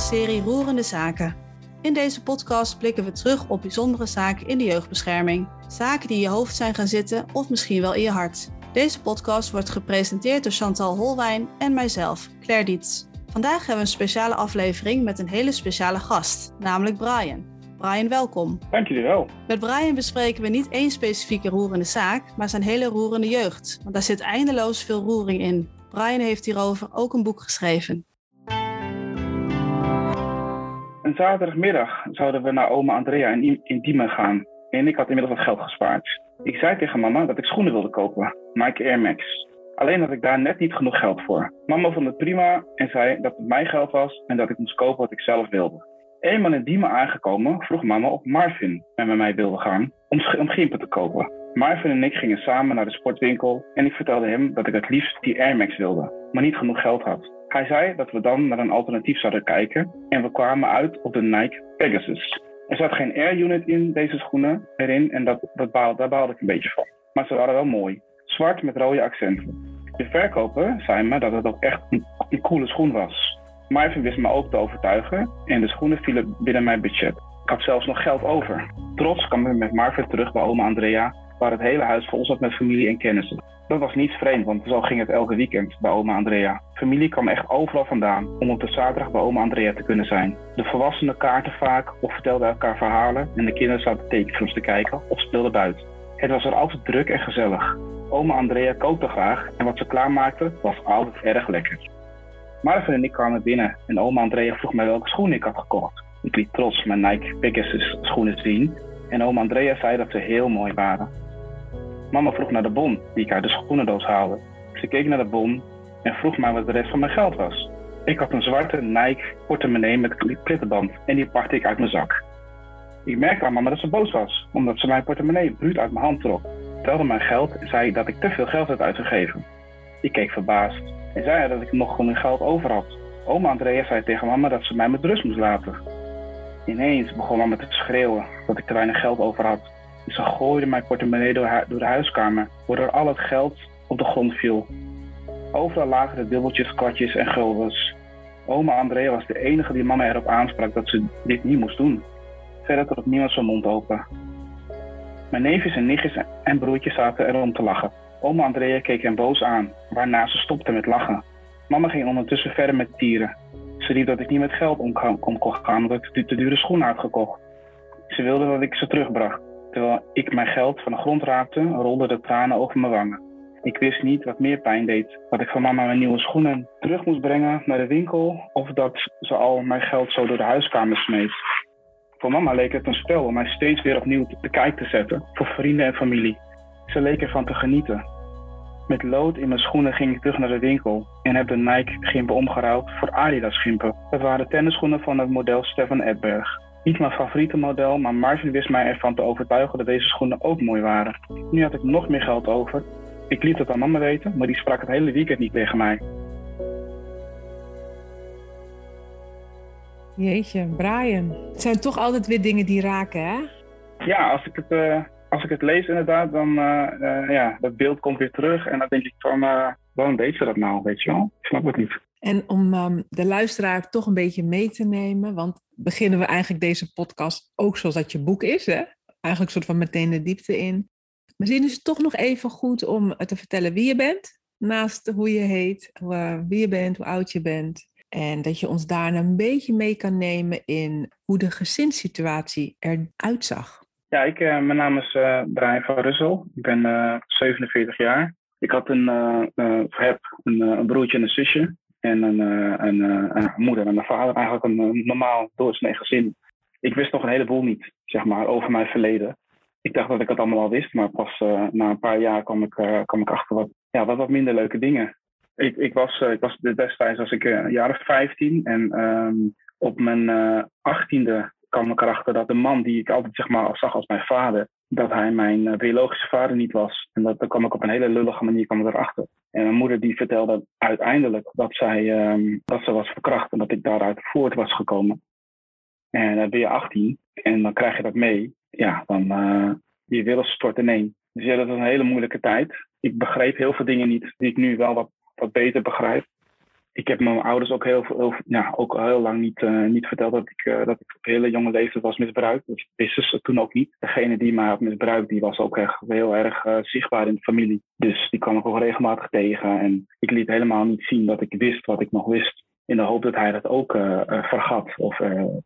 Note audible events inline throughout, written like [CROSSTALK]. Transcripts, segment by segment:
podcastserie Roerende Zaken. In deze podcast blikken we terug op bijzondere zaken in de jeugdbescherming. Zaken die in je hoofd zijn gaan zitten of misschien wel in je hart. Deze podcast wordt gepresenteerd door Chantal Holwijn en mijzelf, Claire Dietz. Vandaag hebben we een speciale aflevering met een hele speciale gast, namelijk Brian. Brian, welkom. Dank jullie wel. Met Brian bespreken we niet één specifieke roerende zaak, maar zijn hele roerende jeugd. Want daar zit eindeloos veel roering in. Brian heeft hierover ook een boek geschreven. Zaterdagmiddag zouden we naar oma Andrea in, in Diemen gaan. En ik had inmiddels wat geld gespaard. Ik zei tegen mama dat ik schoenen wilde kopen, Nike Air Max. Alleen had ik daar net niet genoeg geld voor. Mama vond het prima en zei dat het mijn geld was en dat ik moest kopen wat ik zelf wilde. Eenmaal in Diemen aangekomen vroeg mama of Marvin met mij wilde gaan om, om gimpen te kopen. Marvin en ik gingen samen naar de sportwinkel en ik vertelde hem dat ik het liefst die Air Max wilde, maar niet genoeg geld had. Hij zei dat we dan naar een alternatief zouden kijken en we kwamen uit op de Nike Pegasus. Er zat geen Air Unit in deze schoenen erin en dat, dat daar baalde ik een beetje van. Maar ze waren wel mooi. Zwart met rode accenten. De verkoper zei me dat het ook echt een, een coole schoen was. Marvin wist me ook te overtuigen en de schoenen vielen binnen mijn budget. Ik had zelfs nog geld over. Trots kwam ik met Marvin terug bij oma Andrea, waar het hele huis vol zat met familie en kennissen. Dat was niet vreemd, want zo ging het elke weekend bij oma Andrea. Familie kwam echt overal vandaan om op de zaterdag bij oma Andrea te kunnen zijn. De volwassenen kaarten vaak of vertelden elkaar verhalen en de kinderen zaten tekenfilms te kijken of speelden buiten. Het was er altijd druk en gezellig. Oma Andrea kookte graag en wat ze klaarmaakte was altijd erg lekker. Marvin en ik kwamen binnen en oma Andrea vroeg mij welke schoenen ik had gekocht. Ik liet trots mijn Nike Pegasus schoenen zien en oma Andrea zei dat ze heel mooi waren. Mama vroeg naar de bon die ik uit de schoenendoos haalde. Ze keek naar de bon en vroeg mij wat de rest van mijn geld was. Ik had een zwarte Nike portemonnee met klittenband en die pakte ik uit mijn zak. Ik merkte aan mama dat ze boos was, omdat ze mijn portemonnee bruut uit mijn hand trok, telde mijn geld en zei dat ik te veel geld had uitgegeven. Ik keek verbaasd en zei dat ik nog genoeg geld over had. Oma Andrea zei tegen mama dat ze mij met rust moest laten. Ineens begon mama te schreeuwen dat ik te weinig geld over had. Ze gooide mijn portemonnee door, de huiskamer, waardoor al het geld op de grond viel. Overal lagen de dubbeltjes, kwartjes en guldens. Oma Andrea was de enige die mama erop aansprak dat ze dit niet moest doen. Verder trok niemand zijn mond open. Mijn neefjes en nichtjes en broertjes zaten erom te lachen. Oma Andrea keek hem boos aan, waarna ze stopte met lachen. Mama ging ondertussen verder met tieren. Ze riep dat ik niet met geld om kon gaan omdat ik te dure schoenen had gekocht. Ze wilde dat ik ze terugbracht. Terwijl ik mijn geld van de grond raapte, rolden de tranen over mijn wangen. Ik wist niet wat meer pijn deed. Dat ik van mama mijn nieuwe schoenen terug moest brengen naar de winkel of dat ze al mijn geld zo door de huiskamer smeet. Voor mama leek het een spel om mij steeds weer opnieuw te kijk te zetten voor vrienden en familie. Ze leek ervan te genieten. Met lood in mijn schoenen ging ik terug naar de winkel en heb de Nike gimpen omgeruild voor Adidas gimpen. Dat waren tennisschoenen van het model Stefan Edberg. Niet mijn favoriete model, maar Marvin wist mij ervan te overtuigen dat deze schoenen ook mooi waren. Nu had ik nog meer geld over. Ik liet het aan mama weten, maar die sprak het hele weekend niet tegen mij. Jeetje, Brian. Het zijn toch altijd weer dingen die raken, hè? Ja, als ik het, uh, als ik het lees inderdaad, dan uh, uh, ja, dat beeld komt weer terug. En dan denk ik van, waarom deed ze dat nou, weet je wel? Ik snap het niet. En om um, de luisteraar toch een beetje mee te nemen, want beginnen we eigenlijk deze podcast ook zoals dat je boek is, hè? Eigenlijk soort van meteen de diepte in. Misschien is het toch nog even goed om te vertellen wie je bent, naast hoe je heet, wie je bent, hoe oud je bent. En dat je ons daarna een beetje mee kan nemen in hoe de gezinssituatie eruit zag. Ja, ik, uh, mijn naam is Brian van Russel. Ik ben uh, 47 jaar. Ik had een, heb een, broertje en een zusje. En een, een, een, moeder en een vader. Eigenlijk een normaal doorsnee gezin. Ik wist nog een heleboel niet, zeg maar, over mijn verleden. Ik dacht dat ik het allemaal al wist, maar pas na een paar jaar kwam ik, kwam ik achter wat, ja, wat, wat minder leuke dingen. Ik, ik, was, ik was destijds was ik jaar of 15 en um, op mijn achttiende kwam ik erachter dat de man die ik altijd zeg maar, zag als mijn vader, dat hij mijn uh, biologische vader niet was. En dat, daar kwam ik op een hele lullige manier kwam erachter. En mijn moeder die vertelde uiteindelijk dat, zij, um, dat ze was verkracht en dat ik daaruit voort was gekomen. En dan ben je 18 en dan krijg je dat mee. Ja, dan uh, je willen stort ineen. Dus ja, dat was een hele moeilijke tijd. Ik begreep heel veel dingen niet die ik nu wel wat, wat beter begrijp. Ik heb mijn ouders ook heel, heel, ja, ook al heel lang niet, uh, niet verteld dat ik, uh, dat ik op hele jonge leeftijd was misbruikt. Dat wisten ze toen ook niet. Degene die mij had misbruikt, die was ook echt heel erg uh, zichtbaar in de familie. Dus die kwam ik ook regelmatig tegen. En ik liet helemaal niet zien dat ik wist wat ik nog wist. In de hoop dat hij dat ook vergat of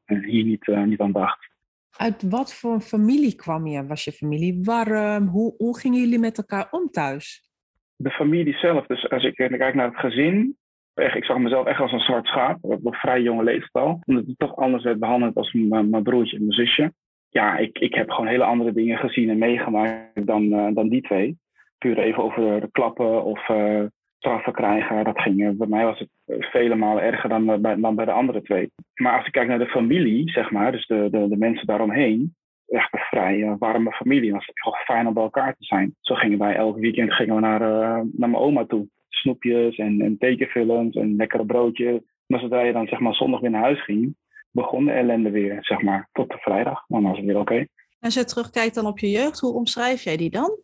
hier niet, niet aan dacht. Uit wat voor familie kwam je? Was je familie warm? Hoe, hoe gingen jullie met elkaar om thuis? De familie zelf, dus als ik kijk naar het gezin, echt, ik zag mezelf echt als een zwart schaap, op een vrij jonge leeftijd al. Omdat het toch anders werd behandeld als mijn, broertje en mijn zusje. Ja, ik, ik heb gewoon hele andere dingen gezien en meegemaakt dan, uh, dan die twee. Puur even over de klappen of uh, straffen krijgen. Dat ging, bij mij was het vele malen erger dan, bij, dan bij de andere twee. Maar als ik kijk naar de familie, zeg maar, dus de, de, de mensen daaromheen, echt een vrij warme familie. Het was gewoon fijn om bij elkaar te zijn. Zo gingen wij elk weekend gingen we naar, naar mijn oma toe snoepjes en, en tekenfilms en lekkere broodjes. Maar zodra je dan zeg maar zondag weer naar huis ging, begon de ellende weer, zeg maar, tot de vrijdag. Dan was het weer oké. Als je terugkijkt dan op je jeugd, hoe omschrijf jij die dan?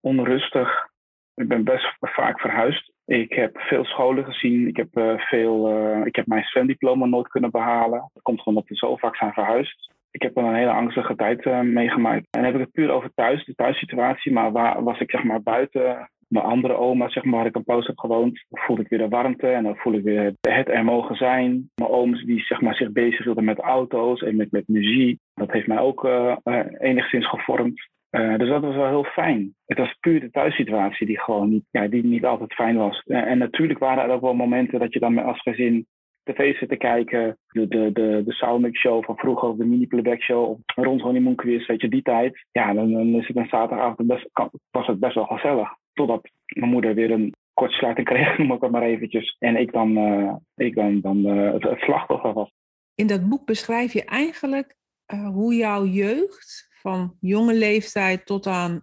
Onrustig. Ik ben best vaak verhuisd. Ik heb veel scholen gezien. Ik heb, uh, veel, uh, ik heb mijn zwemdiploma nooit kunnen behalen. Dat komt gewoon omdat we zo vaak zijn verhuisd. Ik heb een hele angstige tijd uh, meegemaakt. En dan heb ik het puur over thuis, de thuissituatie. Maar waar was ik zeg maar buiten mijn andere oma, zeg maar, waar ik een poos heb gewoond, voel ik weer de warmte en dan voel ik weer het er mogen zijn. Mijn ooms die zeg maar, zich bezighielden met auto's en met, met muziek. Dat heeft mij ook uh, enigszins gevormd. Uh, dus dat was wel heel fijn. Het was puur de thuissituatie die gewoon niet, ja, die niet altijd fijn was. en natuurlijk waren er ook wel momenten dat je dan als gezin tv zit te kijken. De, de, de, de Soundmix Show van vroeger, of de Mini Playback Show, rond Honeymoon weet je, die tijd. Ja, dan, dan is het een zaterdagavond best, was het best wel gezellig. Totdat mijn moeder weer een kortsluiting kreeg, [LAUGHS] noem ik het maar eventjes. En ik dan, uh, ik dan, dan uh, het, het, slachtoffer was. In dat boek beschrijf je eigenlijk uh, hoe jouw jeugd van jonge leeftijd tot aan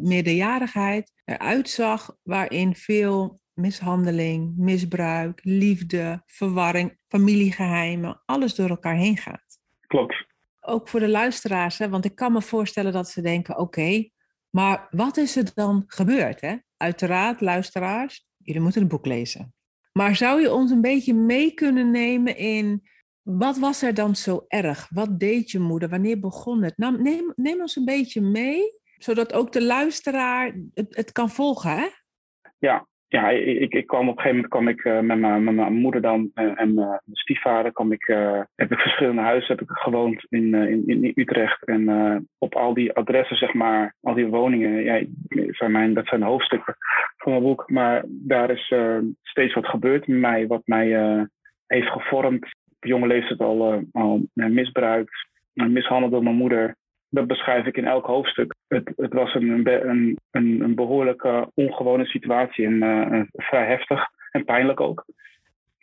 meerderjarigheid eruit zag, waarin veel mishandeling, misbruik, liefde, verwarring, familiegeheimen, alles door elkaar heen gaat. Klopt. Ook voor de luisteraars, hè, want ik kan me voorstellen dat ze denken: oké, maar wat is er dan gebeurd? Hè? Uiteraard, luisteraars, jullie moeten het boek lezen. Maar zou je ons een beetje mee kunnen nemen in wat was er dan zo erg? Wat deed je moeder? Wanneer begon het? Neem, neem ons een beetje mee, zodat ook de luisteraar het, het kan volgen. Hè? Ja, ja, ik, ik kwam op een gegeven moment kwam ik uh, met, mijn, met mijn moeder dan uh, en mijn stiefvader kwam ik, uh, heb ik verschillende huizen heb ik gewoond in, in, in Utrecht. En op al die adressen, zeg maar, al die woningen, ja, zijn mijn, dat zijn de hoofdstukken van mijn boek. Maar daar is steeds wat gebeurd met mij, wat mij heeft gevormd. Op jonge leeftijd al, al misbruikt, mishandeld door mijn moeder dat beschrijf ik in elk hoofdstuk. Het, het was een, een, een, behoorlijke ongewone situatie en uh, vrij heftig en pijnlijk ook.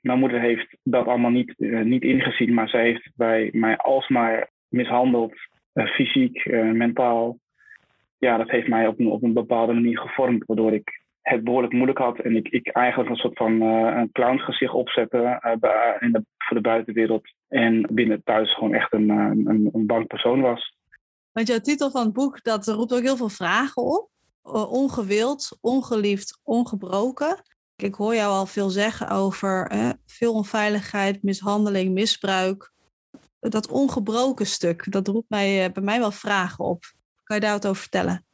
Mijn moeder heeft dat allemaal niet, uh, niet ingezien, maar zij heeft bij mij alsmaar mishandeld, uh, fysiek, mentaal. Ja, dat heeft mij op een, op een bepaalde manier gevormd, waardoor ik het behoorlijk moeilijk had en ik, ik eigenlijk een soort van een clownsgezicht opzette in de, voor de buitenwereld en binnen thuis gewoon echt een, een, een bang persoon was. Want jouw titel van het boek, dat roept ook heel veel vragen op. Ongewild, ongeliefd, ongebroken. Ik hoor jou al veel zeggen over veel onveiligheid, mishandeling, misbruik. Dat ongebroken stuk, dat roept mij, eh, bij mij wel vragen op. Kan je daar wat over vertellen?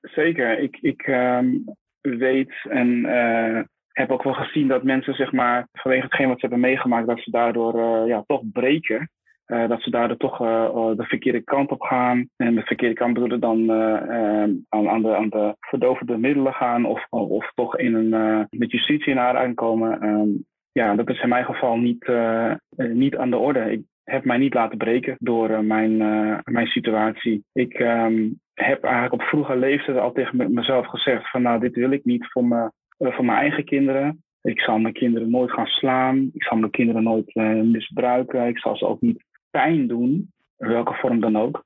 Zeker. Ik, ik ehm, weet en uh, heb ook wel gezien dat mensen, zeg maar, vanwege hetgeen wat ze hebben meegemaakt, dat ze daardoor uh, ja, toch breken. Uh, dat ze daardoor toch uh, de verkeerde kant op gaan. En de verkeerde kant bedoelen dan aan, aan, de, aan de verdovende middelen gaan of, of toch in een, met justitie in aanraking komen. Um, ja, dat is in mijn geval niet, niet aan de orde. Ik heb mij niet laten breken door mijn, mijn situatie. Ik um, heb eigenlijk op vroege leeftijd al tegen mezelf gezegd van nou, dit wil ik niet voor, me, voor mijn eigen kinderen. Ik zal mijn kinderen nooit gaan slaan. Ik zal mijn kinderen nooit misbruiken. Ik zal ze ook niet pijn doen, in welke vorm dan ook.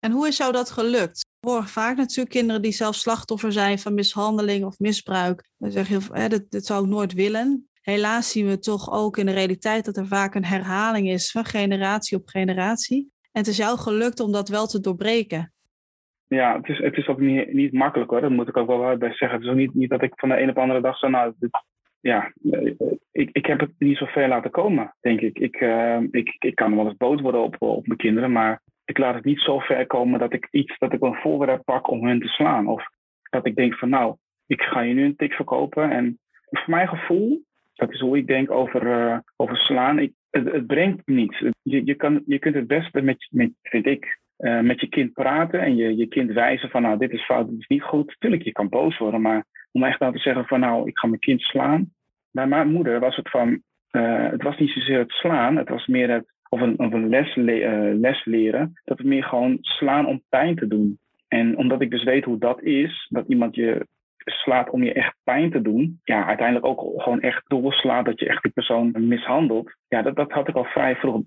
En hoe is jou dat gelukt? Ik hoor vaak natuurlijk kinderen die zelf slachtoffer zijn van mishandeling of misbruik. Dan zeg je, hè, dit, dit zou ik nooit willen. Helaas zien we toch ook in de realiteit dat er vaak een herhaling is van generatie op generatie. En het is jou gelukt om dat wel te doorbreken. Ja, het is, het is ook niet, niet makkelijk hoor. Dat moet ik ook wel bij zeggen. Het is ook niet, niet dat ik van de een op de andere dag zo, nou, dit, ja, ik, ik heb het niet zo ver laten komen, denk ik. Ik, ik, ik kan wel eens boos worden op, op mijn kinderen, maar ik laat het niet zo ver komen dat ik iets, dat ik een voorwerp pak om hen te slaan. Of dat ik denk van nou, ik ga je nu een tik verkopen. En voor mijn gevoel, dat is hoe ik denk over, uh, over slaan, ik, het, het, brengt niets. Je, je, kan, je kunt het beste met, met vind ik, uh, met je kind praten en je, je kind wijzen van nou, dit is fout, dit is niet goed. Tuurlijk, je kan boos worden, maar om echt nou te zeggen van nou, ik ga mijn kind slaan. Bij mijn moeder was het van, uh, het was niet zozeer het slaan, het was meer het of een, of een les, le les leren, dat we meer gewoon slaan om pijn te doen. En omdat ik dus weet hoe dat is, dat iemand je slaat om je echt pijn te doen, ja, uiteindelijk ook gewoon echt doorslaat dat je echt die persoon mishandelt. Ja, dat, dat had ik al vrij vroeg,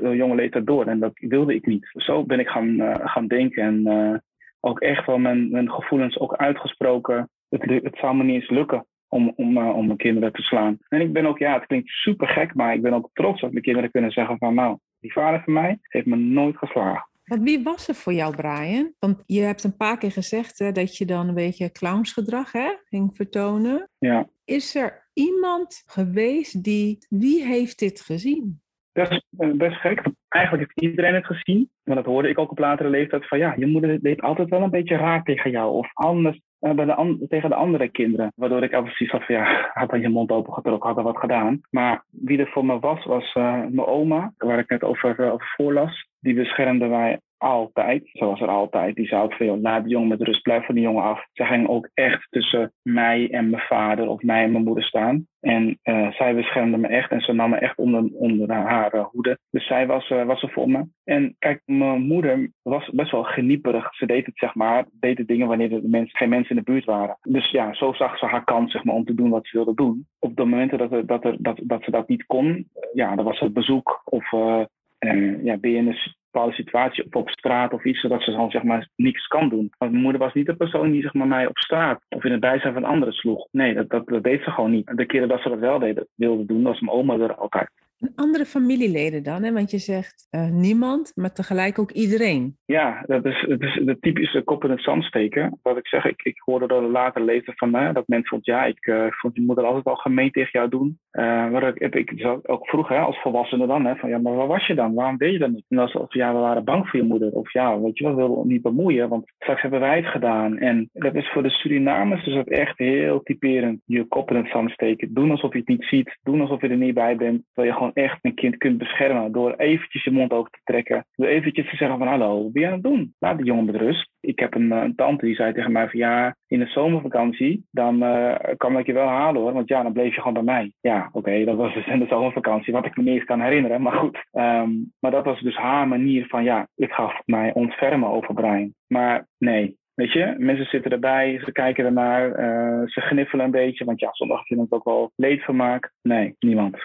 jonge leeftijd door en dat wilde ik niet. Zo ben ik gaan, uh, gaan denken en uh, ook echt wel mijn, mijn gevoelens ook uitgesproken. Het, het zou me niet eens lukken om, om, uh, om mijn kinderen te slaan. En ik ben ook, ja, het klinkt super gek, maar ik ben ook trots dat mijn kinderen kunnen zeggen van nou, die vader van mij heeft me nooit geslagen. Want wie was er voor jou, Brian? Want je hebt een paar keer gezegd hè, dat je dan een beetje clownsgedrag hè, ging vertonen. Ja. Is er iemand geweest die, wie heeft dit gezien? Dat is eh, best gek. Eigenlijk heeft iedereen het gezien. Maar dat hoorde ik ook op latere leeftijd van ja, je moeder deed altijd wel een beetje raar tegen jou. Of anders uh, bij de tegen de andere kinderen. Waardoor ik altijd zoiets had van ja, [LAUGHS] had dan je mond opengetrokken, had er wat gedaan. Maar wie er voor me was, was uh, mijn oma, waar ik net over, uh, over voorlas. Die beschermde mij altijd, zoals er altijd. Die zou veel, laat de jongen met rust, blijf van die jongen af. Ze ging ook echt tussen mij en mijn vader of mij en mijn moeder staan. En uh, zij beschermde me echt en ze nam me echt onder, onder haar uh, hoede. Dus zij was, uh, was er voor me. En kijk, mijn moeder was best wel genieperig. Ze deed het, zeg maar, deed de dingen wanneer er geen mensen in de buurt waren. Dus ja, zo zag ze haar kans, zeg maar, om te doen wat ze wilde doen. Op de momenten dat, dat, er, dat, dat ze dat niet kon, ja, dan was het bezoek of ja, ben je in een bepaalde situatie of op straat of iets, zodat ze dan zeg maar niks kan doen. Want mijn moeder was niet de persoon die zeg maar, mij op straat of in het bijzijn van anderen sloeg. Nee, dat, dat, deed ze gewoon niet. De keren dat ze dat wel deden, wilde doen, was mijn oma er altijd. Andere familieleden dan, hè? want je zegt uh, niemand, maar tegelijk ook iedereen. Ja, dat is, dat is de typische kop in het zand steken. Wat ik zeg, ik, ik hoorde er later lezen van mij, dat mensen vond, ja, ik uh, vond je moeder altijd al gemeen tegen jou doen. Uh, waar ik, ik, ook vroeg, als volwassene dan, hè, van ja, maar waar was je dan? Waarom deed je dat niet? En dan of ja, we waren bang voor je moeder. Of ja, weet je wel, we niet bemoeien, want straks hebben wij het gedaan. En dat is voor de Surinamers dus dat echt heel typerend. Je kop in het zand steken. Doen alsof je het niet ziet. Doen alsof je er niet bij bent. Terwijl je gewoon echt een kind kunt beschermen door eventjes je mond open te trekken. Door eventjes te zeggen van hallo, wat ben je aan het doen? Laat die jongen met rust. Ik heb een, een, tante die zei tegen mij van ja, in de zomervakantie, dan uh, kan ik je wel halen hoor, want ja, dan bleef je gewoon bij mij. Ja, oké, dat was dus in de zomervakantie, wat ik me niet kan herinneren, maar goed. Um, maar dat was dus haar manier van ja, ik ga mij ontfermen over Brian. Maar nee, Weet je, mensen zitten erbij, ze kijken ernaar, uh, ze gniffelen een beetje, want ja, sommigen vinden het ook wel leedvermaak. Nee, niemand.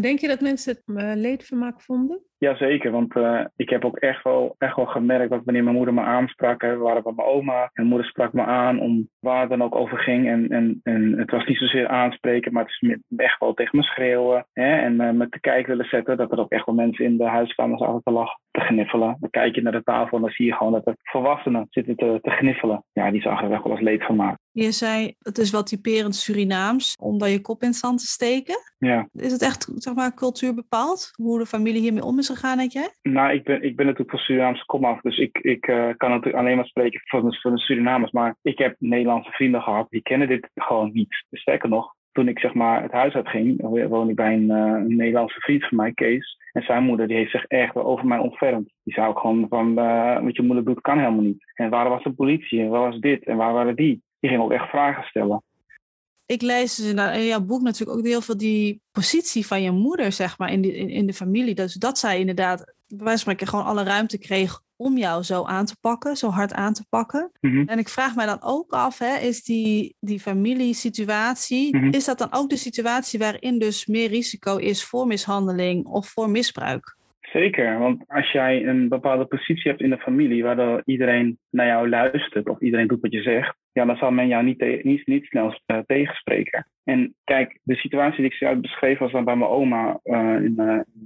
Denk je dat mensen het uh, leedvermaak vonden? Jazeker, want uh, ik heb ook echt wel, echt wel gemerkt dat wanneer mijn moeder me aansprak, hè, we waren bij mijn oma, en mijn moeder sprak me aan om waar het dan ook over ging. En, en, en het was niet zozeer aanspreken, maar het is echt wel tegen me schreeuwen. Hè, en uh, me te kijken willen zetten, dat er ook echt wel mensen in de huiskamer zaten te lachen, te gniffelen. Dan kijk je naar de tafel en dan zie je gewoon dat er volwassenen zitten te, te gniffelen. Ja, die zagen er echt wel als leed van maken. Je zei, het is wel typerend Surinaams om daar je kop in zand te steken. Ja. Is het echt, zeg maar, cultuur bepaald? Hoe de familie hiermee om is gegaan, denk jij? Nou, ik ben, ik ben natuurlijk van Surinaamse komaf, dus ik, ik uh, kan natuurlijk alleen maar spreken van de, de Surinamers. Maar ik heb Nederlandse vrienden gehad, die kennen dit gewoon niet. Dus sterker nog, toen ik zeg maar het huis uitging, woon ik bij een, een Nederlandse vriend van mij, Kees. En zijn moeder die heeft zich echt over mij ontfermd. Die zei ook gewoon van, uh, wat je moeder doet kan helemaal niet. En waar was de politie? En waar was dit? En waar waren die? Die ging ook echt vragen stellen ik lees dus in jouw boek natuurlijk ook heel veel die positie van je moeder, zeg maar, in, die, in, in de familie. Dus dat zij inderdaad, bij wijze van spreken, gewoon alle ruimte kreeg om jou zo aan te pakken, zo hard aan te pakken. Mm-hmm. En ik vraag mij dan ook af, hè, is die, die familiesituatie, mm-hmm. is dat dan ook de situatie waarin dus meer risico is voor mishandeling of voor misbruik? Zeker, want als jij een bepaalde positie hebt in de familie, waardoor iedereen naar jou luistert of iedereen doet wat je zegt, ja, dan zal men jou niet, niet, niet snel uh, tegenspreken. En kijk, de situatie die ik zojuist beschreef was dan bij mijn oma uh, in,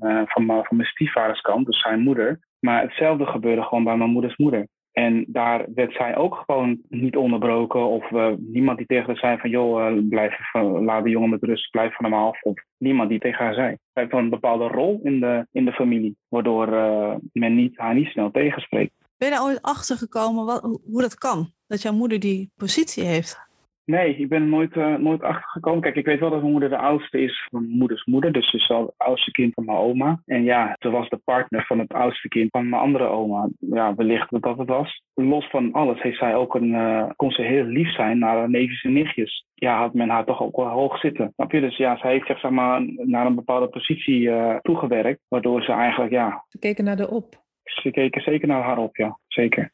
uh, van, van mijn stiefvaderskant, dus zijn moeder. Maar hetzelfde gebeurde gewoon bij mijn moeders moeder. En daar werd zij ook gewoon niet onderbroken. Of niemand die tegen haar zei van joh, blijf, laat de jongen met rust, blijf van hem af. Of niemand die tegen haar zei. Zij heeft een bepaalde rol in de, in de familie. Waardoor men niet, haar niet snel tegenspreekt. Ben je daar ooit achter gekomen wat, hoe dat kan? Dat jouw moeder die positie heeft? Nee, ik ben er nooit, uh, nooit achter gekomen. Kijk, ik weet wel dat mijn moeder de oudste is van mijn moeders moeder. Dus ze is wel het oudste kind van mijn oma. En ja, ze was de partner van het oudste kind van mijn andere oma. Ja, wellicht dat dat het was. Los van alles heeft zij ook een, uh, kon ze heel lief zijn naar haar neefjes en nichtjes. Ja, had men haar toch ook wel hoog zitten. Snap je? Dus ja, zij heeft zich zeg maar naar een bepaalde positie uh, toegewerkt. Waardoor ze eigenlijk, ja... Ze keken naar de op. Ze keken zeker naar haar op, ja. Zeker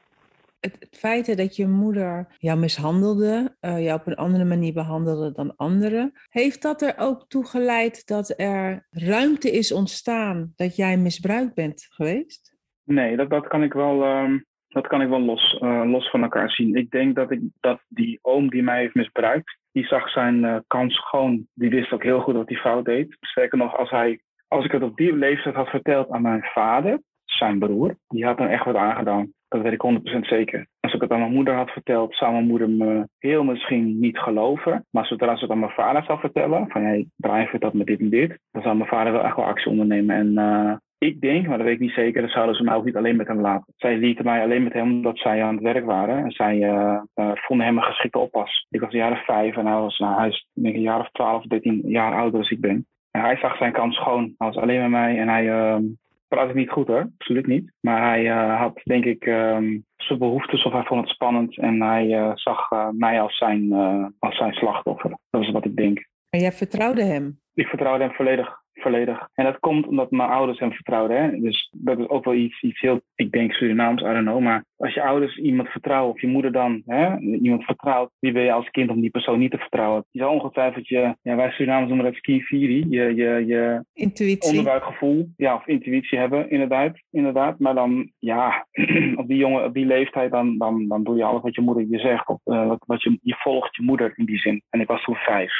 het, het feit dat je moeder jou mishandelde, uh, jou op een andere manier behandelde dan anderen, heeft dat er ook toe geleid dat er ruimte is ontstaan dat jij misbruikt bent geweest? Nee, dat, dat kan ik wel. Um, dat kan ik wel los, uh, los van elkaar zien. Ik denk dat, ik, dat die oom die mij heeft misbruikt, die zag zijn uh, kans schoon. Die wist ook heel goed wat hij fout deed. Sterker nog, als, hij, als ik het op die leeftijd had verteld aan mijn vader, zijn broer, die had hem echt wat aangedaan. Dat weet ik 100% zeker. Als ik het aan mijn moeder had verteld, zou mijn moeder me heel misschien niet geloven. Maar zodra ze het aan mijn vader zou vertellen, van hey, drijf dat met dit en dit, dan zou mijn vader wel echt wel actie ondernemen. En uh, ik denk, maar dat weet ik niet zeker, dan zouden ze mij ook niet alleen met hem laten. Zij lieten mij alleen met hem omdat zij aan het werk waren. En zij uh, vonden hem een geschikte oppas. Ik was een jaar of vijf en hij was, nou, hij is denk een jaar of twaalf, dertien jaar ouder als ik ben. En hij zag zijn kans schoon. Hij was alleen met mij en hij praat ik niet goed hoor, absoluut niet. Maar hij uh, had denk ik um, zijn behoeftes of hij vond het spannend en hij uh, zag uh, mij als zijn, als zijn slachtoffer. Dat is wat ik denk. En jij vertrouwde hem? Ik vertrouwde hem volledig volledig. En dat komt omdat mijn ouders hem vertrouwden. Hè? Dus dat is ook wel iets, iets heel, ik denk Surinaams, I don't know. Maar als je ouders iemand vertrouwen, of je moeder dan hè, iemand vertrouwt, wie ben je als kind om die persoon niet te vertrouwen? Je zou ongetwijfeld je, ja, wij Surinamers noemen dat skifiri, je, je, je intuïtie. onderbuikgevoel, ja, of intuïtie hebben, inderdaad. inderdaad. Maar dan, ja, [CLEARS THROAT] op die jongen, op die leeftijd, dan, dan, dan doe je alles wat je moeder je zegt. Of, uh, wat, wat je, je volgt je moeder in die zin. En ik was toen vijf.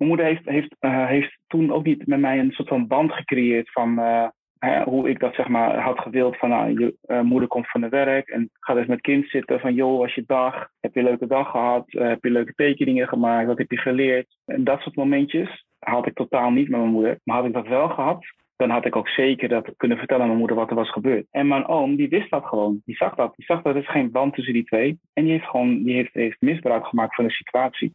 Mijn moeder heeft, heeft, uh, heeft toen ook niet met mij een soort van band gecreëerd van uh, hè, hoe ik dat zeg maar had gewild van nou, je uh, moeder komt van het werk en gaat eens met kind zitten van joh, was je dag? Heb je een leuke dag gehad? heb je leuke tekeningen gemaakt? Wat heb je geleerd? En dat soort momentjes had ik totaal niet met mijn moeder. Maar had ik dat wel gehad, dan had ik ook zeker dat kunnen vertellen aan mijn moeder wat er was gebeurd. En mijn oom, die wist dat gewoon. Die zag dat. Die zag dat er geen band tussen die twee. En die heeft gewoon die heeft, heeft misbruik gemaakt van de situatie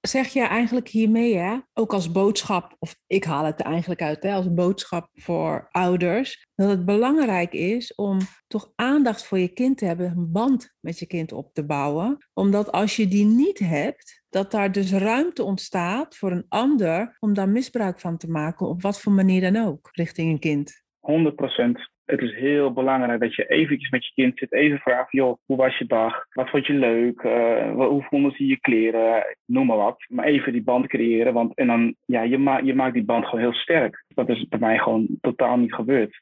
zeg je eigenlijk hiermee, hè, ook als boodschap, of ik haal het er eigenlijk uit, hè, als boodschap voor ouders, dat het belangrijk is om toch aandacht voor je kind te hebben, een band met je kind op te bouwen. Omdat als je die niet hebt, dat daar dus ruimte ontstaat voor een ander om daar misbruik van te maken, op wat voor manier dan ook, richting een kind. 100 procent het is heel belangrijk dat je eventjes met je kind zit, even vraagt, joh, hoe was je dag? Wat vond je leuk? Uh, hoe vonden ze je kleren? Noem maar wat. Maar even die band creëren, want en dan, ja, je, ma je maakt die band gewoon heel sterk. Dat is bij mij gewoon totaal niet gebeurd.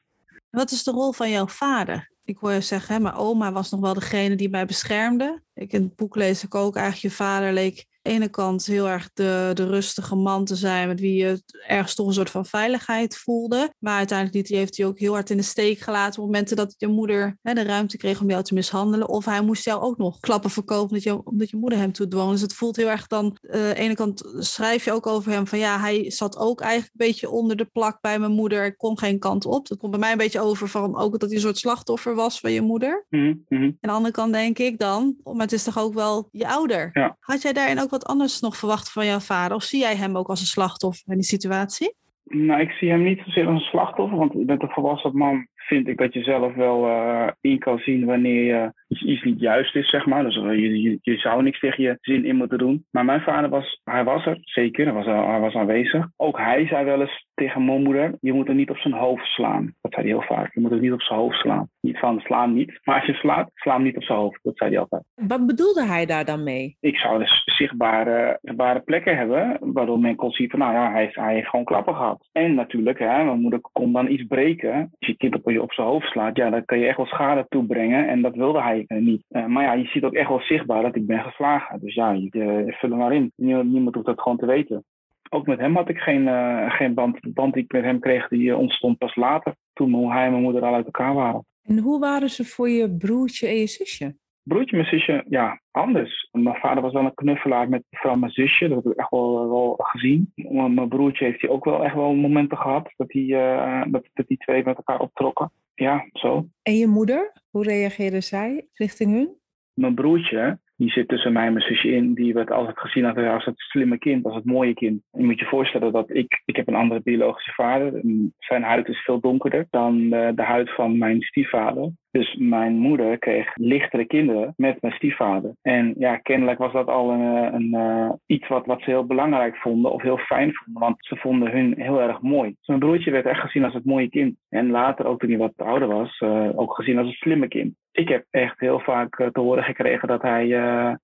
Wat is de rol van jouw vader? Ik hoor je zeggen, hè, mijn oma was nog wel degene die mij beschermde. Ik in het boek lees ik ook eigenlijk, je vader leek ene kant heel erg de, de rustige man te zijn, met wie je ergens toch een soort van veiligheid voelde. Maar uiteindelijk die heeft hij ook heel hard in de steek gelaten op momenten dat je moeder hè, de ruimte kreeg om jou te mishandelen. Of hij moest jou ook nog klappen verkopen omdat je, omdat je moeder hem toedwong. Dus het voelt heel erg dan, uh, aan de ene kant schrijf je ook over hem van ja, hij zat ook eigenlijk een beetje onder de plak bij mijn moeder. Ik kon geen kant op. Dat komt bij mij een beetje over van ook dat hij een soort slachtoffer was van je moeder. Mm -hmm. Aan de andere kant denk ik dan, maar het is toch ook wel je ouder. Ja. Had jij daarin ook wat anders nog verwacht van jouw vader? Of zie jij hem ook als een slachtoffer in die situatie? Nou, ik zie hem niet zozeer als een slachtoffer, want met een volwassen man vind ik dat je zelf wel uh, in kan zien wanneer je iets niet juist is, zeg maar. Dus je, je, je, zou niks tegen je zin in moeten doen. Maar mijn vader was, hij was er, zeker, hij was, hij was aanwezig. Ook hij zei wel eens tegen mijn moeder, je moet er niet op zijn hoofd slaan. Dat zei hij heel vaak, je moet er niet op zijn hoofd slaan. Niet van, sla hem niet. Maar als je slaat, sla hem niet op zijn hoofd. Dat zei hij altijd. Wat bedoelde hij daar dan mee? Ik zou dus zichtbare, zichtbare plekken hebben, waardoor men kon zien van, nou ja, hij, hij heeft gewoon klappen gehad. En natuurlijk, hè, mijn moeder kon dan iets breken. Als je kind op op zijn hoofd slaat, ja, dan kan je echt wel schade toebrengen. En dat wilde hij uh, niet. Uh, maar ja, je ziet ook echt wel zichtbaar dat ik ben geslagen. Dus ja, je, uh, vul er maar in. Niemand, niemand hoeft dat gewoon te weten. Ook met hem had ik geen, geen band. De band die ik met hem kreeg, die ontstond pas later. Toen hij en mijn moeder al uit elkaar waren. En hoe waren ze voor je broertje en je zusje? Broertje, mijn zusje, ja, anders. Mijn vader was wel een knuffelaar met vooral mijn zusje. Dat heb ik echt wel, wel gezien. Mijn broertje heeft hij ook wel echt wel momenten gehad dat die, uh, dat, dat die twee met elkaar optrokken. Ja, zo. En je moeder? Hoe reageerde zij richting hun? Mijn broertje, die zit tussen mij en mijn zusje in. Die werd altijd gezien als het slimme kind, als het mooie kind. Je moet je voorstellen dat ik, ik heb een andere biologische vader. Zijn huid is veel donkerder dan de, de huid van mijn stiefvader. Dus mijn moeder kreeg lichtere kinderen met mijn stiefvader. En ja, kennelijk was dat al een, een, een uh, iets wat, wat ze heel belangrijk vonden of heel fijn vonden. Want ze vonden hun heel erg mooi. Dus mijn broertje werd echt gezien als het mooie kind. En later, ook toen hij wat ouder was, uh, ook gezien als het slimme kind. Ik heb echt heel vaak te horen gekregen dat, hij,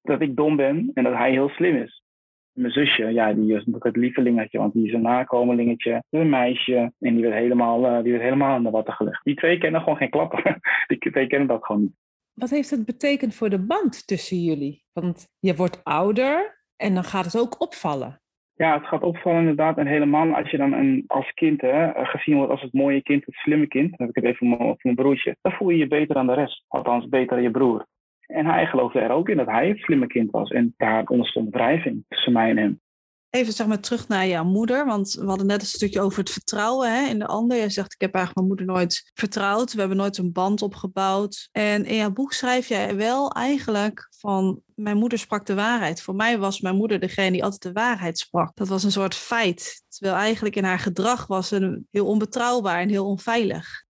dat ik dom ben en dat hij heel slim is. Mijn zusje, ja, die is natuurlijk het lievelingetje, want die is een nakomelingetje, een meisje. En die werd helemaal, uh, die werd helemaal aan de watten gelegd. Die twee kennen gewoon geen klappen. [LAUGHS] die twee kennen dat gewoon niet. Wat heeft het betekend voor de band tussen jullie? Want je wordt ouder en dan gaat het ook opvallen. Ja, het gaat opvallen inderdaad. En helemaal als je dan een, als kind hè, gezien wordt als het mooie kind, het slimme kind. Dan heb ik het even mijn, mijn broertje. Dan voel je je beter dan de rest. Althans, beter dan je broer. En hij geloofde er ook in dat hij het slimme kind was. En daar ontstond wrijving tussen mij en hem. Even zeg maar terug naar jouw moeder, want we hadden net een stukje over het vertrouwen hè, in de ander. Je zegt, ik heb eigenlijk mijn moeder nooit vertrouwd. We hebben nooit een band opgebouwd. En in jouw boek schrijf jij wel eigenlijk van, mijn moeder sprak de waarheid. Voor mij was mijn moeder degene die altijd de waarheid sprak. Dat was een soort feit. Terwijl eigenlijk in haar gedrag was ze heel onbetrouwbaar en heel onveilig.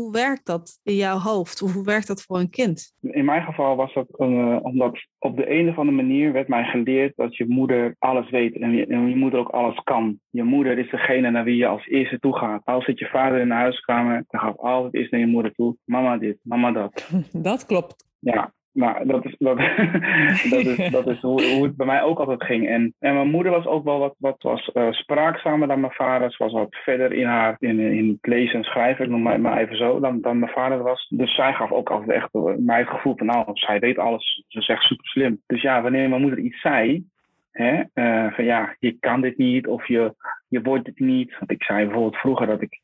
Hoe werkt dat in jouw hoofd? Hoe werkt dat voor een kind? In mijn geval was dat uh, omdat op de een of andere manier werd mij geleerd dat je moeder alles weet en je, en je, moeder ook alles kan. Je moeder is degene naar wie je als eerste toe gaat. Als zit je vader in de huiskamer, dan gaat altijd eerst naar je moeder toe. Mama dit, mama dat. [LAUGHS] Dat klopt. Ja, nou, dat is, dat, [LAUGHS] dat is, dat is hoe, hoe, het bij mij ook altijd ging. En, en mijn moeder was ook wel wat, wat was, uh, spraakzamer dan mijn vader. Ze was wat verder in haar in, in het lezen en schrijven, noem maar, maar even zo, dan, dan mijn vader was. Dus zij gaf ook altijd echt mij het gevoel van, nou, zij weet alles. Ze is echt super slim. Dus ja, wanneer mijn moeder iets zei, hè, uh, van ja, je kan dit niet of je, je wordt dit niet. Want ik zei bijvoorbeeld vroeger dat ik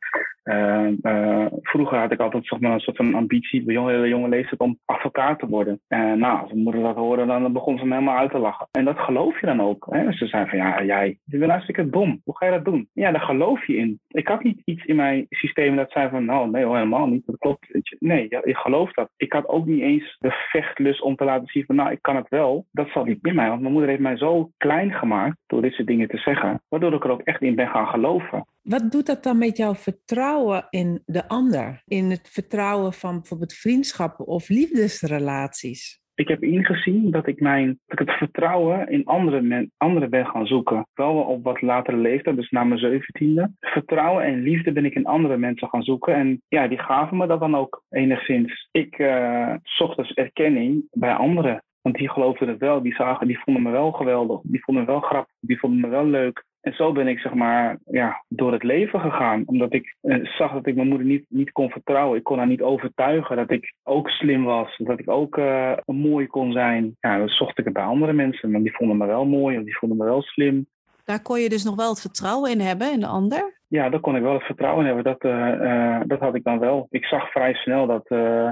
uh, uh, vroeger had ik altijd zeg maar, een soort van ambitie bij jonge, hele jonge leeftijd om advocaat te worden. En nou, als mijn moeder dat hoorde, dan begon ze me helemaal uit te lachen. En dat geloof je dan ook. Hè? Ze zei van ja, jij, je bent hartstikke dom. Hoe ga je dat doen? Ja, daar geloof je in. Ik had niet iets in mijn systeem dat zei van nou, nee hoor, helemaal niet. Dat klopt. Nee, ik geloof dat. Ik had ook niet eens de vechtlust om te laten zien van nou, ik kan het wel. Dat zat niet in mij, want mijn moeder heeft mij zo klein gemaakt door dit soort dingen te zeggen. Waardoor ik er ook echt in ben gaan geloven. Wat doet dat dan met jouw vertrouwen in de ander? In het vertrouwen van bijvoorbeeld vriendschappen of liefdesrelaties? Ik heb ingezien dat ik, mijn, dat ik het vertrouwen in andere anderen ben gaan zoeken. Wel op wat latere leeftijd, dus na mijn zeventiende. Vertrouwen en liefde ben ik in andere mensen gaan zoeken. En ja, die gaven me dat dan ook enigszins. Ik uh, zocht dus erkenning bij anderen. Want die geloofden het wel, die, zagen, die vonden me wel geweldig, die vonden me wel grappig, die vonden me wel leuk. En zo ben ik zeg maar ja, door het leven gegaan. Omdat ik eh, zag dat ik mijn moeder niet, niet kon vertrouwen. Ik kon haar niet overtuigen dat ik ook slim was. Dat ik ook uh, mooi kon zijn. Ja, dan zocht ik het bij andere mensen. Maar die vonden me wel mooi of die vonden me wel slim. Daar kon je dus nog wel het vertrouwen in hebben in de ander? Ja, daar kon ik wel het vertrouwen in hebben. Dat, uh, dat had ik dan wel. Ik zag vrij snel dat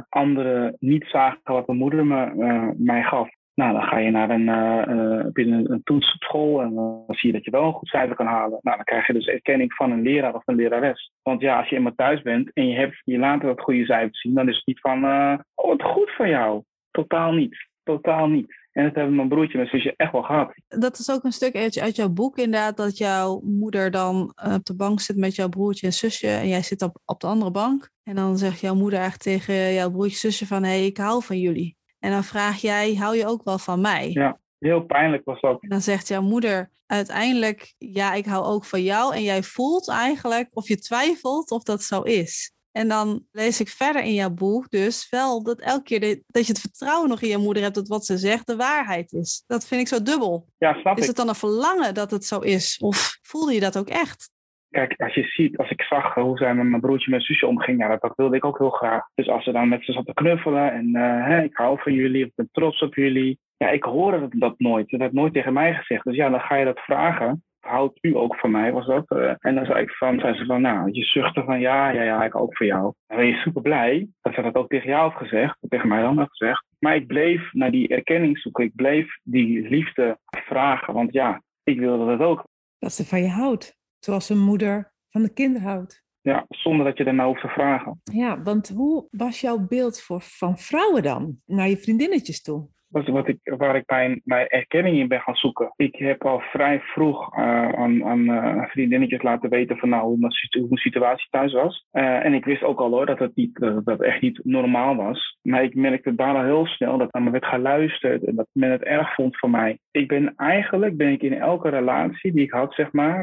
anderen niet zagen wat mijn moeder me, mij gaf. Nou, dan ga je naar een, uh, binnen een toets op school en dan zie je dat je wel een goed cijfer kan halen. Nou, dan krijg je dus erkenning van een leraar of een lerares. Want ja, als je eenmaal thuis bent en je, hebt, je laat dat goede cijfer zien, dan is het niet van, uh, oh, wat goed van jou. Totaal niet. Totaal niet. En dat hebben mijn broertje en mijn zusje echt wel gehad. Dat is ook een stuk uit, uit jouw boek inderdaad, dat jouw moeder dan op de bank zit met jouw broertje en zusje en jij zit op, op de andere bank. En dan zegt jouw moeder eigenlijk tegen jouw broertje en zusje van, hé, hey, ik hou van jullie. En dan vraag jij, hou je ook wel van mij? Ja, heel pijnlijk was dat. En dan zegt jouw moeder uiteindelijk, ja, ik hou ook van jou. En jij voelt eigenlijk, of je twijfelt of dat zo is. En dan lees ik verder in jouw boek dus wel dat elke keer dat je het vertrouwen nog in je moeder hebt dat wat ze zegt de waarheid is. Dat vind ik zo dubbel. Ja, snap is ik. het dan een verlangen dat het zo is? Of voelde je dat ook echt? Kijk, als je ziet, als ik zag hoe zij met mijn broertje mijn zusje omging, ja, dat, wilde ik ook heel graag. Dus als ze dan met ze zat te knuffelen en uh, ik hou van jullie, ik ben trots op jullie. Ja, ik hoorde dat, nooit. Dat werd nooit tegen mij gezegd. Dus ja, dan ga je dat vragen houdt u ook van mij, was dat. Eh, en dan zei, ik van, zei ze van, nou, je zuchtte van, ja, ja, ja, ik ook voor jou. Dan ben je super blij dat ze dat ook tegen jou heeft gezegd, tegen mij dan heeft gezegd. Maar ik bleef naar die erkenning zoeken, ik bleef die liefde vragen, want ja, ik wilde dat ook. Dat ze van je houdt, zoals een moeder van de kinderen houdt. Ja, zonder dat je daarna hoeft te vragen. Ja, want hoe was jouw beeld voor, van vrouwen dan naar je vriendinnetjes toe? Wat ik, waar ik mijn, mijn erkenning in ben gaan zoeken. Ik heb al vrij vroeg uh, aan, aan uh, vriendinnetjes laten weten van nou, hoe, mijn, hoe mijn situatie thuis was. Uh, en ik wist ook al hoor dat het, niet, dat echt niet normaal was. Maar ik merkte daarna heel snel dat er me werd geluisterd en dat men het erg vond van mij. Ik ben eigenlijk, ben ik in elke relatie die ik had, zeg maar,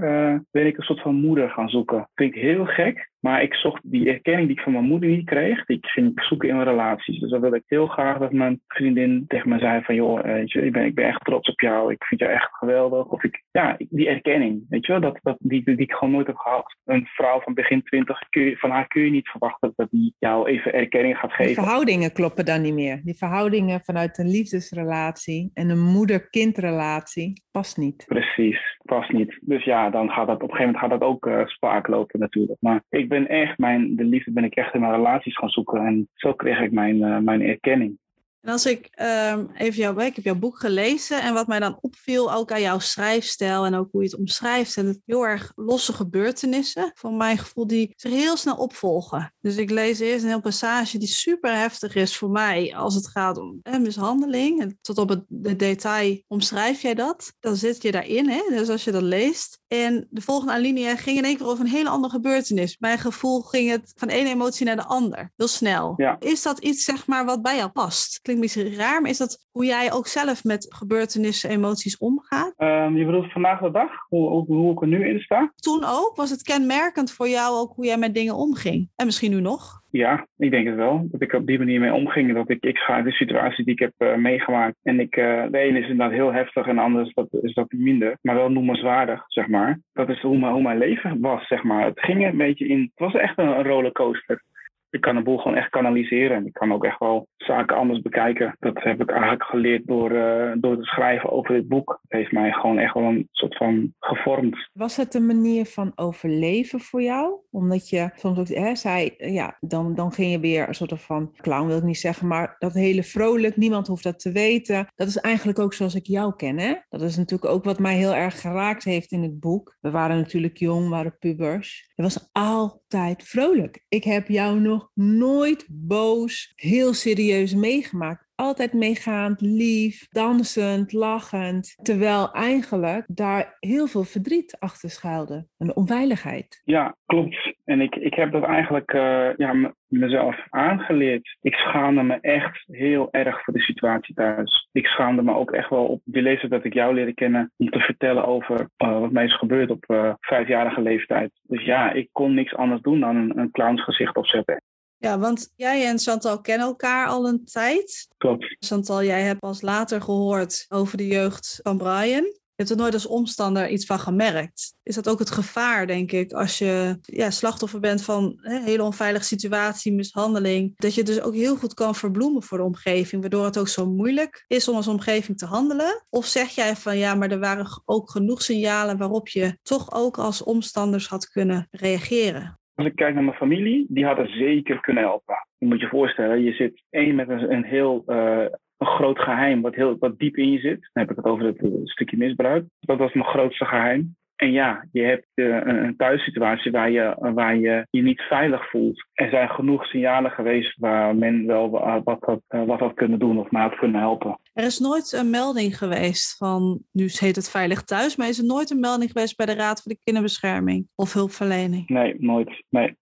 ben ik een soort van moeder gaan zoeken. Dat vind ik heel gek. Maar ik zocht die erkenning die ik van mijn moeder niet kreeg, die ging ik zoeken in relaties. Dus dan wilde ik heel graag dat mijn vriendin tegen me zei van, joh, weet je, ik, ben, ik ben echt trots op jou, ik vind jou echt geweldig. Of ik, ja, die erkenning, weet je wel, dat, dat, die, die ik gewoon nooit heb gehad. Een vrouw van begin twintig, van haar kun je niet verwachten dat die jou even erkenning gaat geven. Die verhoudingen kloppen dan niet meer. Die verhoudingen vanuit een liefdesrelatie en een moeder-kindrelatie past niet. Precies, past niet. Dus ja, dan gaat dat op een gegeven moment gaat dat ook uh, spaak lopen natuurlijk. Maar ik ben echt, mijn, de liefde ben ik echt in mijn relaties gaan zoeken. En zo kreeg ik mijn, uh, mijn erkenning. En als ik um, even jouw, ik heb jouw boek gelezen en wat mij dan opviel, ook aan jouw schrijfstijl en ook hoe je het omschrijft, zijn het heel erg losse gebeurtenissen, van mijn gevoel, die zich heel snel opvolgen. Dus ik lees eerst een heel passage die super heftig is voor mij als het gaat om eh, mishandeling. En tot op het, het, detail omschrijf jij dat. Dan zit je daarin, hè? dus als je dat leest. En de volgende alinea ging in één keer over een hele andere gebeurtenis. Mijn gevoel ging het van ene emotie naar de ander, heel snel. Ja. Is dat iets, zeg maar, wat bij jou past? Klinkt misschien raar, maar is dat hoe jij ook zelf met gebeurtenissen, emoties omgaat? Um, je bedoelt vandaag de dag, hoe, hoe, hoe ik er nu in sta? Toen ook? Was het kenmerkend voor jou ook hoe jij met dingen omging? En misschien nu nog? Ja, ik denk het wel. Dat ik op die manier mee omging. Dat ik, ik ga de situatie die ik heb uh, meegemaakt. En ik, uh, de ene is inderdaad heel heftig en de andere is dat, is dat minder. Maar wel noemenswaardig, zeg maar. Dat is hoe, mijn, hoe mijn leven was, zeg maar. Het ging een beetje in... Het was echt een, een rollercoaster ik kan de boel gewoon echt kanaliseren. En ik kan ook echt wel zaken anders bekijken. Dat heb ik eigenlijk geleerd door, uh, door te schrijven over dit boek. Het heeft mij gewoon echt wel een soort van gevormd. Was het een manier van overleven voor jou? Omdat je soms ook hè, zei, ja, dan, dan ging je weer een soort van clown wil ik niet zeggen, maar dat hele vrolijk, niemand hoeft dat te weten. Dat is eigenlijk ook zoals ik jou ken. Hè? Dat is natuurlijk ook wat mij heel erg geraakt heeft in het boek. We waren natuurlijk jong, waren pubers. Was altijd vrolijk. Ik heb jou nog nooit boos, heel serieus meegemaakt. Altijd meegaand, lief, dansend, lachend. Terwijl eigenlijk daar heel veel verdriet achter schuilde. Een onveiligheid. Ja, klopt. En ik, ik heb dat eigenlijk uh, ja, mezelf aangeleerd. Ik schaamde me echt heel erg voor de situatie thuis. Ik schaamde me ook echt wel op de leeftijd dat ik jou leerde kennen. Om te vertellen over uh, wat mij is gebeurd op uh, vijfjarige leeftijd. Dus ja, ik kon niks anders doen dan een, een clownsgezicht opzetten. Ja, want jij en Chantal kennen elkaar al een tijd. Klopt. Chantal, jij hebt pas later gehoord over de jeugd van Brian. Je hebt er nooit als omstander iets van gemerkt. Is dat ook het gevaar, denk ik, als je ja, slachtoffer bent van een hele onveilige situatie, mishandeling. Dat je dus ook heel goed kan verbloemen voor de omgeving, waardoor het ook zo moeilijk is om als omgeving te handelen. Of zeg jij van ja, maar er waren ook genoeg signalen waarop je toch ook als omstanders had kunnen reageren? Als ik kijk naar mijn familie, die hadden zeker kunnen helpen. Je moet je voorstellen, je zit één met een, heel uh, een groot geheim wat, heel, wat diep in je zit. Dan heb ik het over het uh, stukje misbruik. Dat was mijn grootste geheim. En ja, je hebt uh, een, thuissituatie waar je, waar je je niet veilig voelt. Er zijn genoeg signalen geweest waar men wel wat had, uh, wat had kunnen doen of mij had kunnen helpen. Er is nooit een melding geweest van, nu heet het Veilig Thuis, maar is er nooit een melding geweest bij de Raad voor de Kinderbescherming of hulpverlening? Nee, nooit. Nee.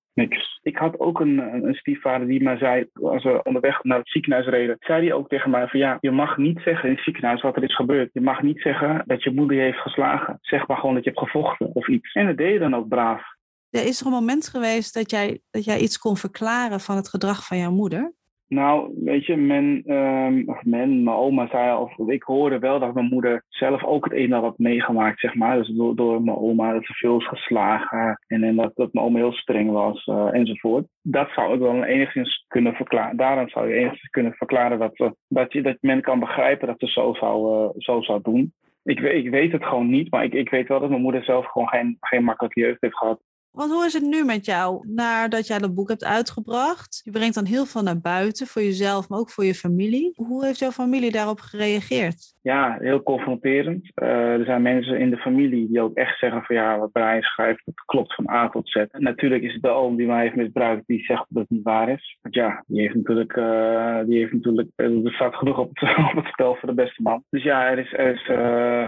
Ik had ook een, een stiefvader die mij zei, als we onderweg naar het ziekenhuis reden, zei hij ook tegen mij van ja, je mag niet zeggen in het ziekenhuis wat er is gebeurd. Je mag niet zeggen dat je moeder je heeft geslagen. Zeg maar gewoon dat je hebt gevochten of iets. En dat deed je dan ook braaf. Er is er een moment geweest dat jij, dat jij iets kon verklaren van het gedrag van jouw moeder? Nou, weet je, men, um, men, mijn oma zei, of ik hoorde wel dat mijn moeder zelf ook het een en ander had meegemaakt, zeg maar. Dus door, door mijn oma dat ze veel is geslagen en, en dat, dat mijn oma heel streng was uh, enzovoort. Dat zou ik wel enigszins kunnen verklaren. Daarom zou je enigszins kunnen verklaren dat, uh, dat, je, dat men kan begrijpen dat ze zo zou, uh, zo zou doen. Ik, ik weet het gewoon niet, maar ik, ik weet wel dat mijn moeder zelf gewoon geen, geen makkelijke jeugd heeft gehad. Want hoe is het nu met jou nadat jij dat boek hebt uitgebracht? Je brengt dan heel veel naar buiten voor jezelf, maar ook voor je familie. Hoe heeft jouw familie daarop gereageerd? Ja, heel confronterend. Uh, er zijn mensen in de familie die ook echt zeggen van ja, wat Brian schrijft, dat klopt van A tot Z. Natuurlijk is het de oom die mij heeft misbruikt, die zegt dat het niet waar is. Want ja, die heeft natuurlijk, uh, die heeft natuurlijk uh, er staat genoeg op het, [LAUGHS] op het spel voor de beste man. Dus ja, er is, er is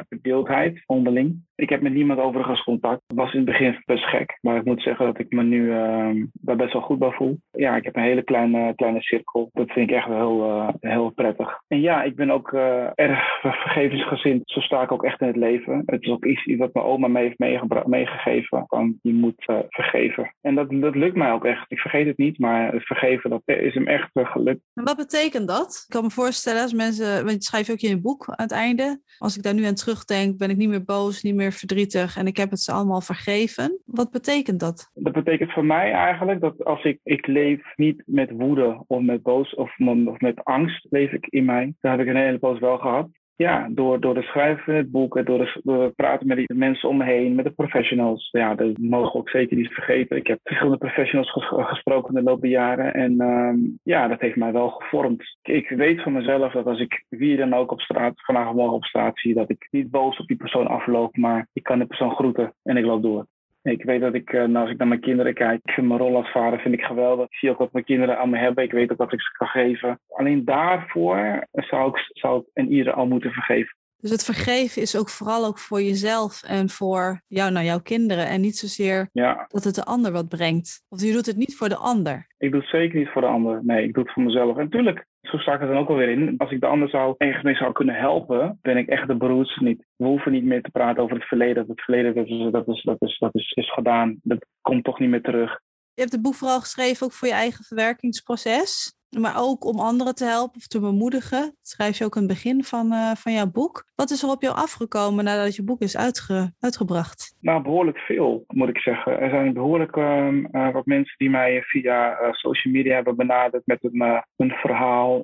verdeeldheid onderling. Ik heb met niemand overigens contact. Het was in het begin best gek. Maar ik moet zeggen dat ik me nu uh, daar best wel goed bij voel. Ja, ik heb een hele kleine, kleine cirkel. Dat vind ik echt wel heel, uh, heel prettig. En ja, ik ben ook uh, erg [LAUGHS] vergevensgezind. Zo sta ik ook echt in het leven. Het is ook iets wat mijn oma mee heeft meegegeven. Van, je moet uh, vergeven. En dat, dat lukt mij ook echt. Ik vergeet het niet, maar het vergeven, dat is hem echt gelukt. Wat betekent dat? Ik kan me voorstellen als mensen, want je schrijft ook in je boek aan het einde. Als ik daar nu aan terugdenk, ben ik niet meer boos, niet meer verdrietig en ik heb het ze allemaal vergeven. Wat betekent dat? Dat betekent voor mij eigenlijk dat als ik, ik leef niet met woede of met boos of, met angst leef ik in mij. Daar heb ik een hele poos wel gehad ja, door, door de schrijven van het boek, door, door het praten met de mensen om me heen, met de professionals. Ja, dat mogen we ook zeker niet vergeten. Ik heb verschillende professionals gesproken de loop jaren. En um, ja, dat heeft mij wel gevormd. Ik weet van mezelf dat als ik wie dan ook op straat, vandaag morgen op straat zie, dat ik niet boos op die persoon afloop, maar ik kan de persoon groeten en ik loop door. Ik weet dat ik, nou, als ik naar mijn kinderen kijk, ik vind mijn rol als vader vind ik geweldig. Ik zie ook wat mijn kinderen aan me hebben. Ik weet ook wat ik ze kan geven. Alleen daarvoor zou ik, zou ik en ieder al moeten vergeven. Dus het vergeven is ook vooral ook voor jezelf en voor jou, nou, jouw kinderen. En niet zozeer ja. dat het de ander wat brengt. Of je doet het niet voor de ander. Ik doe het zeker niet voor de ander. Nee, ik doe het voor mezelf. En natuurlijk, zo sta ik dan ook alweer in. Als ik de ander zou, ergens mee zou kunnen helpen, ben ik echt de broers niet. We hoeven niet meer te praten over het verleden. Het verleden dat is, dat is, dat is, dat is, is gedaan. Dat komt toch niet meer terug. Je hebt het boek vooral geschreven ook voor je eigen verwerkingsproces maar ook om anderen te helpen of te bemoedigen. Schrijf je ook in het begin van, uh, van jouw boek. Wat is er op jou afgekomen nadat je boek is uitge uitgebracht? Nou, behoorlijk veel, moet ik zeggen. Er zijn behoorlijk uh, wat mensen die mij via uh, social media hebben benaderd met een, een verhaal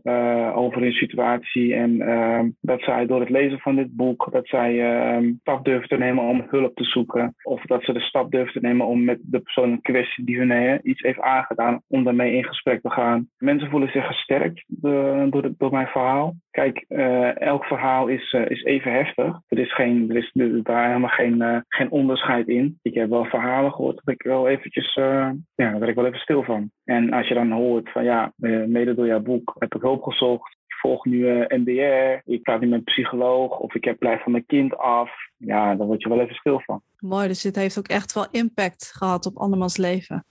over hun situatie. En ehm, dat zij door het lezen van dit boek, dat zij ehm, stap durven te nemen om hulp te zoeken. Of dat ze de stap durven te nemen om met de persoon in kwestie die hun iets heeft aangedaan, om daarmee in gesprek te gaan. Mensen voelen zich gesterkt door, door, door mijn verhaal. Kijk, uh, elk verhaal is, uh, is even heftig. Er is, geen, er is daar helemaal geen, geen onderscheid in. Ik heb wel verhalen gehoord dat ik wel eventjes, ja, daar ben ik wel even stil van. En als je dan hoort van ja, mede door jouw boek heb ik hulp gezocht. Volg nu NDR, ik praat nu met een psycholoog of ik heb blijf van mijn kind af. Ja, dan word je wel even stil van. Mooi, dus dit heeft ook echt wel impact gehad op andermans leven.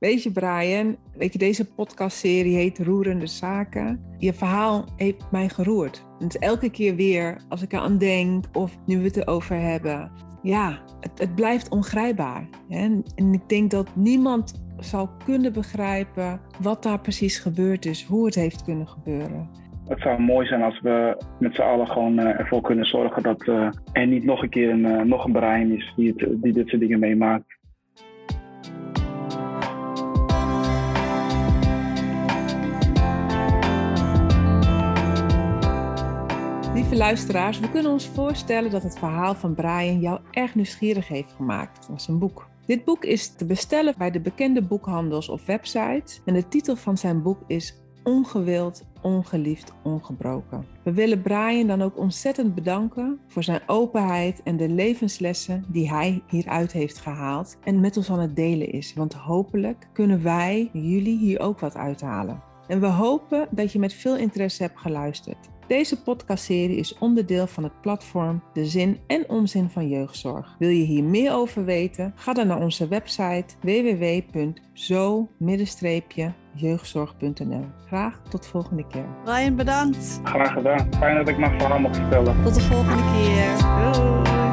Weet je, Brian, weet je, deze podcastserie heet Roerende Zaken. Je verhaal heeft mij geroerd. Is elke keer weer, als ik eraan denk of nu we het erover hebben. Ja, het, het blijft ongrijpbaar. En, en ik denk dat niemand zou kunnen begrijpen wat daar precies gebeurd is, hoe het heeft kunnen gebeuren. Het zou mooi zijn als we met z'n allen gewoon uh, ervoor kunnen zorgen dat uh, er niet nog een keer een, uh, nog een Brian is die, die dit soort dingen meemaakt. Lieve luisteraars, we kunnen ons voorstellen dat het verhaal van Brian jou erg nieuwsgierig heeft gemaakt van zijn boek. Dit boek is te bestellen bij de bekende boekhandels of websites en de titel van zijn boek is Ongewild, ongeliefd, ongebroken. We willen Brian dan ook ontzettend bedanken voor zijn openheid en de levenslessen die hij hieruit heeft gehaald en met ons aan het delen is. Want hopelijk kunnen wij jullie hier ook wat uithalen. En we hopen dat je met veel interesse hebt geluisterd. Deze podcastserie is onderdeel van het platform De Zin en Onzin van Jeugdzorg. Wil je hier meer over weten? Ga dan naar onze website www.zo-jeugdzorg.nl. Graag tot de volgende keer. Brian, bedankt. Graag gedaan. Fijn dat ik mijn verhaal mocht vertellen. Tot de volgende keer. Doei.